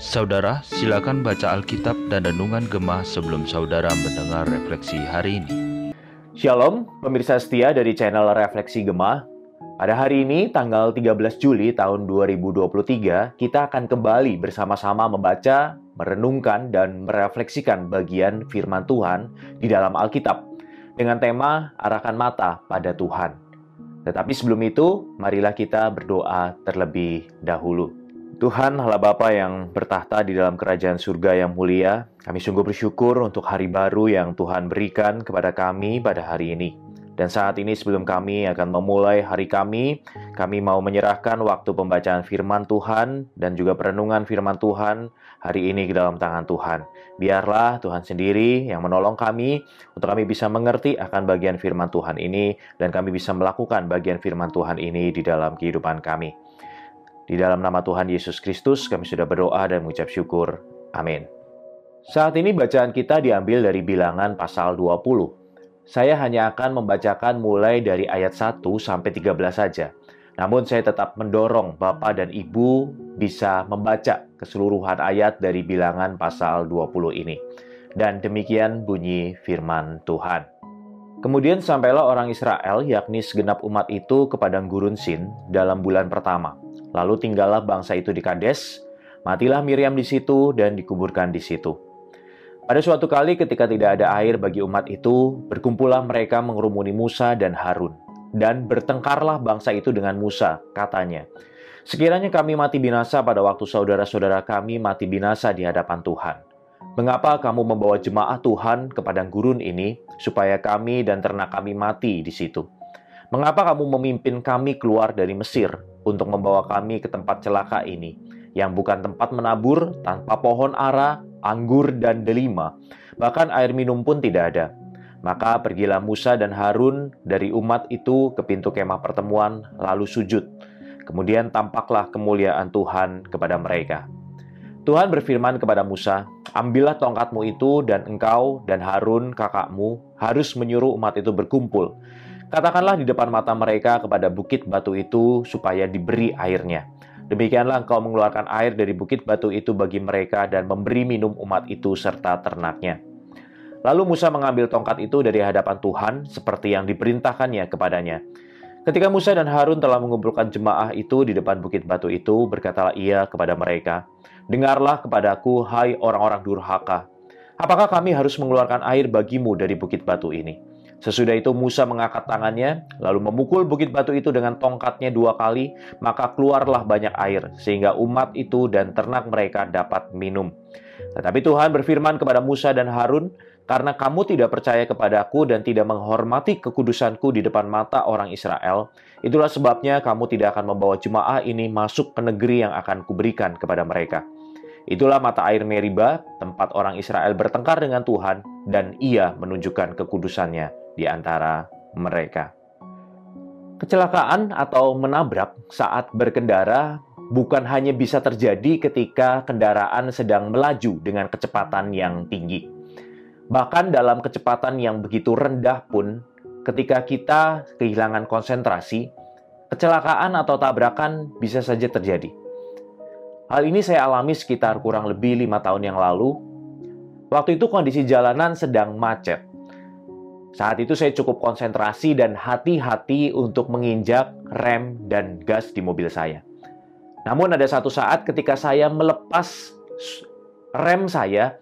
Saudara, silakan baca Alkitab dan Renungan Gemah sebelum saudara mendengar refleksi hari ini. Shalom, pemirsa setia dari channel Refleksi Gemah. Pada hari ini, tanggal 13 Juli tahun 2023, kita akan kembali bersama-sama membaca, merenungkan, dan merefleksikan bagian firman Tuhan di dalam Alkitab dengan tema Arahkan Mata pada Tuhan. Tetapi sebelum itu, marilah kita berdoa terlebih dahulu. Tuhan Allah Bapa yang bertahta di dalam kerajaan surga yang mulia, kami sungguh bersyukur untuk hari baru yang Tuhan berikan kepada kami pada hari ini. Dan saat ini sebelum kami akan memulai hari kami, kami mau menyerahkan waktu pembacaan firman Tuhan dan juga perenungan firman Tuhan hari ini ke dalam tangan Tuhan. Biarlah Tuhan sendiri yang menolong kami untuk kami bisa mengerti akan bagian firman Tuhan ini dan kami bisa melakukan bagian firman Tuhan ini di dalam kehidupan kami. Di dalam nama Tuhan Yesus Kristus kami sudah berdoa dan mengucap syukur. Amin. Saat ini bacaan kita diambil dari bilangan pasal 20. Saya hanya akan membacakan mulai dari ayat 1 sampai 13 saja. Namun saya tetap mendorong Bapak dan Ibu bisa membaca keseluruhan ayat dari bilangan pasal 20 ini. Dan demikian bunyi firman Tuhan. Kemudian sampailah orang Israel, yakni segenap umat itu ke padang gurun Sin dalam bulan pertama Lalu tinggallah bangsa itu di Kades, matilah Miriam di situ dan dikuburkan di situ. Pada suatu kali ketika tidak ada air bagi umat itu, berkumpullah mereka mengerumuni Musa dan Harun. Dan bertengkarlah bangsa itu dengan Musa, katanya, Sekiranya kami mati binasa pada waktu saudara-saudara kami mati binasa di hadapan Tuhan. Mengapa kamu membawa jemaah Tuhan ke padang gurun ini, supaya kami dan ternak kami mati di situ? Mengapa kamu memimpin kami keluar dari Mesir untuk membawa kami ke tempat celaka ini, yang bukan tempat menabur, tanpa pohon ara, anggur, dan delima, bahkan air minum pun tidak ada. Maka pergilah Musa dan Harun dari umat itu ke pintu kemah pertemuan, lalu sujud. Kemudian tampaklah kemuliaan Tuhan kepada mereka. Tuhan berfirman kepada Musa, "Ambillah tongkatmu itu, dan engkau dan Harun, kakakmu, harus menyuruh umat itu berkumpul." Katakanlah di depan mata mereka kepada bukit batu itu supaya diberi airnya. Demikianlah engkau mengeluarkan air dari bukit batu itu bagi mereka dan memberi minum umat itu serta ternaknya. Lalu Musa mengambil tongkat itu dari hadapan Tuhan seperti yang diperintahkannya kepadanya. Ketika Musa dan Harun telah mengumpulkan jemaah itu di depan bukit batu itu, berkatalah ia kepada mereka, Dengarlah kepadaku, hai orang-orang durhaka. Apakah kami harus mengeluarkan air bagimu dari bukit batu ini?' Sesudah itu Musa mengangkat tangannya, lalu memukul bukit batu itu dengan tongkatnya dua kali, maka keluarlah banyak air, sehingga umat itu dan ternak mereka dapat minum. Tetapi Tuhan berfirman kepada Musa dan Harun, karena kamu tidak percaya kepadaku dan tidak menghormati kekudusanku di depan mata orang Israel, itulah sebabnya kamu tidak akan membawa jemaah ini masuk ke negeri yang akan kuberikan kepada mereka. Itulah mata air Meriba, tempat orang Israel bertengkar dengan Tuhan, dan ia menunjukkan kekudusannya di antara mereka. Kecelakaan atau menabrak saat berkendara bukan hanya bisa terjadi ketika kendaraan sedang melaju dengan kecepatan yang tinggi. Bahkan dalam kecepatan yang begitu rendah pun, ketika kita kehilangan konsentrasi, kecelakaan atau tabrakan bisa saja terjadi. Hal ini saya alami sekitar kurang lebih lima tahun yang lalu. Waktu itu kondisi jalanan sedang macet. Saat itu saya cukup konsentrasi dan hati-hati untuk menginjak rem dan gas di mobil saya. Namun ada satu saat ketika saya melepas rem saya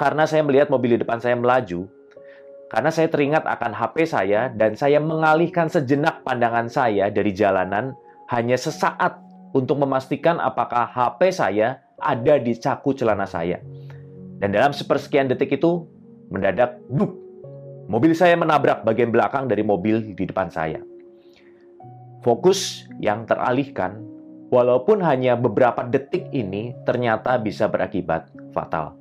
karena saya melihat mobil di depan saya melaju, karena saya teringat akan HP saya dan saya mengalihkan sejenak pandangan saya dari jalanan hanya sesaat untuk memastikan apakah HP saya ada di caku celana saya. Dan dalam sepersekian detik itu mendadak duk Mobil saya menabrak bagian belakang dari mobil di depan saya. Fokus yang teralihkan, walaupun hanya beberapa detik ini, ternyata bisa berakibat fatal.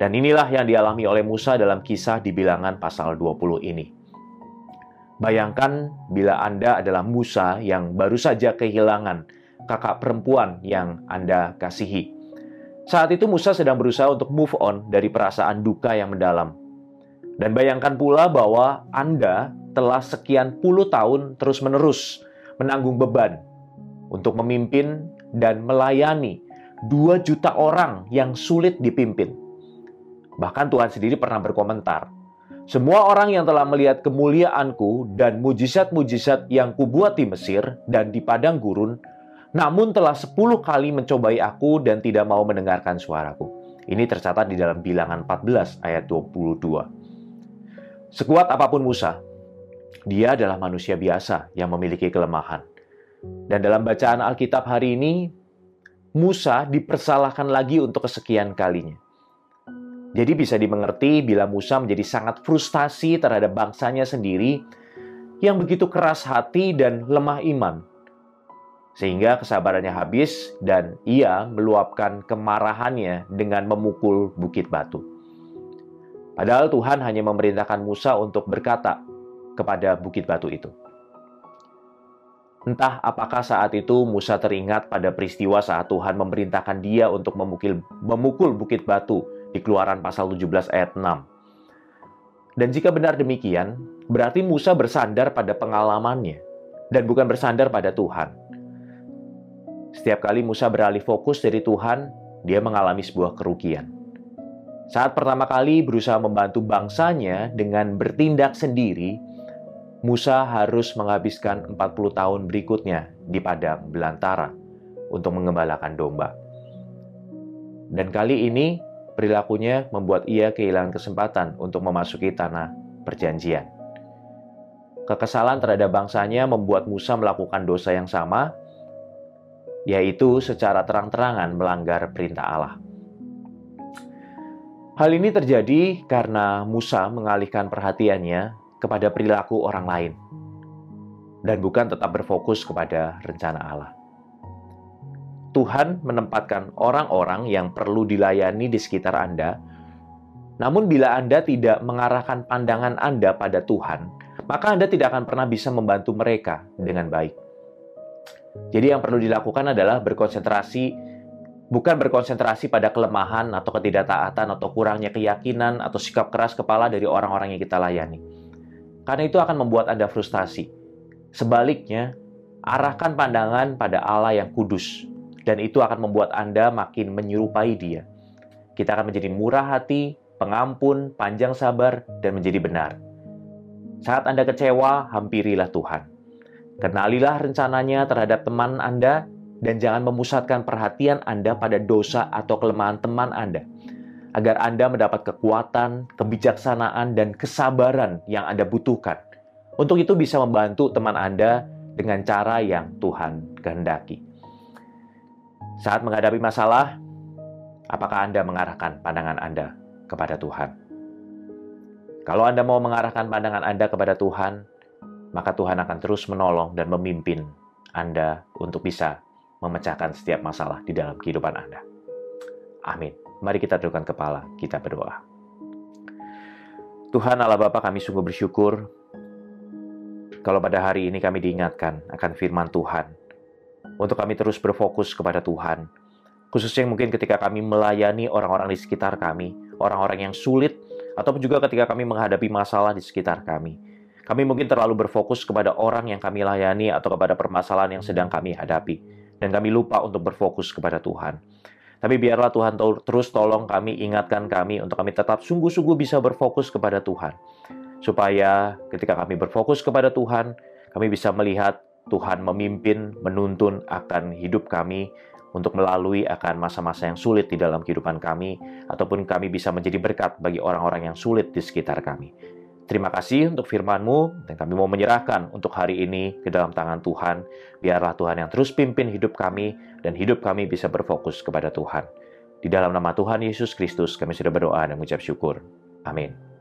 Dan inilah yang dialami oleh Musa dalam kisah di bilangan pasal 20 ini. Bayangkan bila Anda adalah Musa yang baru saja kehilangan kakak perempuan yang Anda kasihi. Saat itu Musa sedang berusaha untuk move on dari perasaan duka yang mendalam dan bayangkan pula bahwa Anda telah sekian puluh tahun terus-menerus menanggung beban untuk memimpin dan melayani 2 juta orang yang sulit dipimpin. Bahkan Tuhan sendiri pernah berkomentar, semua orang yang telah melihat kemuliaanku dan mujizat-mujizat yang kubuat di Mesir dan di padang gurun, namun telah sepuluh kali mencobai aku dan tidak mau mendengarkan suaraku. Ini tercatat di dalam bilangan 14 ayat 22. Sekuat apa pun Musa, dia adalah manusia biasa yang memiliki kelemahan. Dan dalam bacaan Alkitab hari ini, Musa dipersalahkan lagi untuk kesekian kalinya. Jadi bisa dimengerti bila Musa menjadi sangat frustasi terhadap bangsanya sendiri yang begitu keras hati dan lemah iman. Sehingga kesabarannya habis dan ia meluapkan kemarahannya dengan memukul bukit batu. Padahal Tuhan hanya memerintahkan Musa untuk berkata kepada bukit batu itu. Entah apakah saat itu Musa teringat pada peristiwa saat Tuhan memerintahkan dia untuk memukul, memukul bukit batu di Keluaran pasal 17 ayat 6. Dan jika benar demikian, berarti Musa bersandar pada pengalamannya dan bukan bersandar pada Tuhan. Setiap kali Musa beralih fokus dari Tuhan, dia mengalami sebuah kerugian. Saat pertama kali berusaha membantu bangsanya dengan bertindak sendiri, Musa harus menghabiskan 40 tahun berikutnya di padang belantara untuk mengembalakan domba. Dan kali ini Perilakunya membuat ia kehilangan kesempatan untuk memasuki tanah perjanjian. Kekesalan terhadap bangsanya membuat Musa melakukan dosa yang sama, yaitu secara terang-terangan melanggar perintah Allah. Hal ini terjadi karena Musa mengalihkan perhatiannya kepada perilaku orang lain dan bukan tetap berfokus kepada rencana Allah. Tuhan menempatkan orang-orang yang perlu dilayani di sekitar Anda. Namun, bila Anda tidak mengarahkan pandangan Anda pada Tuhan, maka Anda tidak akan pernah bisa membantu mereka dengan baik. Jadi, yang perlu dilakukan adalah berkonsentrasi, bukan berkonsentrasi pada kelemahan atau ketidaktaatan atau kurangnya keyakinan atau sikap keras kepala dari orang-orang yang kita layani, karena itu akan membuat Anda frustasi. Sebaliknya, arahkan pandangan pada Allah yang kudus, dan itu akan membuat Anda makin menyerupai Dia. Kita akan menjadi murah hati, pengampun, panjang sabar, dan menjadi benar. Saat Anda kecewa, hampirilah Tuhan. Kenalilah rencananya terhadap teman Anda, dan jangan memusatkan perhatian Anda pada dosa atau kelemahan teman Anda, agar Anda mendapat kekuatan, kebijaksanaan, dan kesabaran yang Anda butuhkan. Untuk itu, bisa membantu teman Anda dengan cara yang Tuhan kehendaki. Saat menghadapi masalah, apakah Anda mengarahkan pandangan Anda kepada Tuhan? Kalau Anda mau mengarahkan pandangan Anda kepada Tuhan, maka Tuhan akan terus menolong dan memimpin Anda untuk bisa memecahkan setiap masalah di dalam kehidupan Anda. Amin. Mari kita tundukkan kepala, kita berdoa. Tuhan Allah Bapa kami sungguh bersyukur kalau pada hari ini kami diingatkan akan firman Tuhan untuk kami terus berfokus kepada Tuhan. Khususnya mungkin ketika kami melayani orang-orang di sekitar kami, orang-orang yang sulit, ataupun juga ketika kami menghadapi masalah di sekitar kami. Kami mungkin terlalu berfokus kepada orang yang kami layani atau kepada permasalahan yang sedang kami hadapi. Dan kami lupa untuk berfokus kepada Tuhan. Tapi biarlah Tuhan terus tolong kami, ingatkan kami untuk kami tetap sungguh-sungguh bisa berfokus kepada Tuhan. Supaya ketika kami berfokus kepada Tuhan, kami bisa melihat Tuhan memimpin, menuntun akan hidup kami untuk melalui akan masa-masa yang sulit di dalam kehidupan kami, ataupun kami bisa menjadi berkat bagi orang-orang yang sulit di sekitar kami. Terima kasih untuk firman-Mu, dan kami mau menyerahkan untuk hari ini ke dalam tangan Tuhan. Biarlah Tuhan yang terus pimpin hidup kami, dan hidup kami bisa berfokus kepada Tuhan. Di dalam nama Tuhan Yesus Kristus, kami sudah berdoa dan mengucap syukur. Amin.